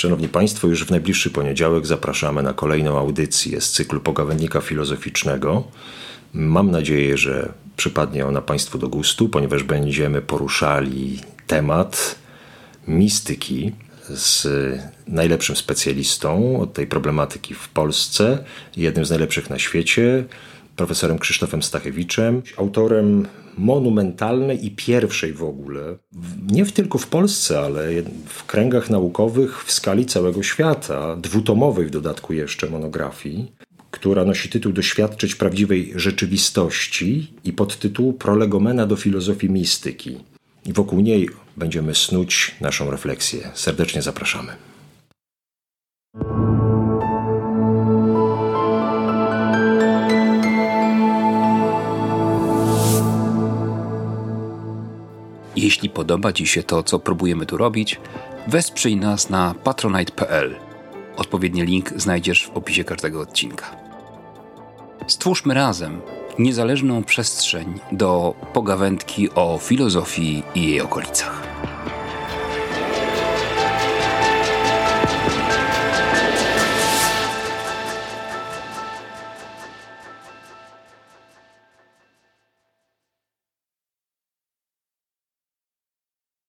Szanowni Państwo, już w najbliższy poniedziałek zapraszamy na kolejną audycję z cyklu Pogawędnika Filozoficznego. Mam nadzieję, że przypadnie ona Państwu do gustu, ponieważ będziemy poruszali temat mistyki z najlepszym specjalistą od tej problematyki w Polsce, jednym z najlepszych na świecie, profesorem Krzysztofem Stachewiczem, autorem monumentalnej i pierwszej w ogóle, nie tylko w Polsce, ale w kręgach naukowych w skali całego świata, dwutomowej w dodatku jeszcze monografii, która nosi tytuł Doświadczyć prawdziwej rzeczywistości i podtytuł Prolegomena do filozofii mistyki. I wokół niej będziemy snuć naszą refleksję. Serdecznie zapraszamy. Jeśli podoba Ci się to, co próbujemy tu robić, wesprzyj nas na patronite.pl. Odpowiedni link znajdziesz w opisie każdego odcinka. Stwórzmy razem niezależną przestrzeń do pogawędki o filozofii i jej okolicach.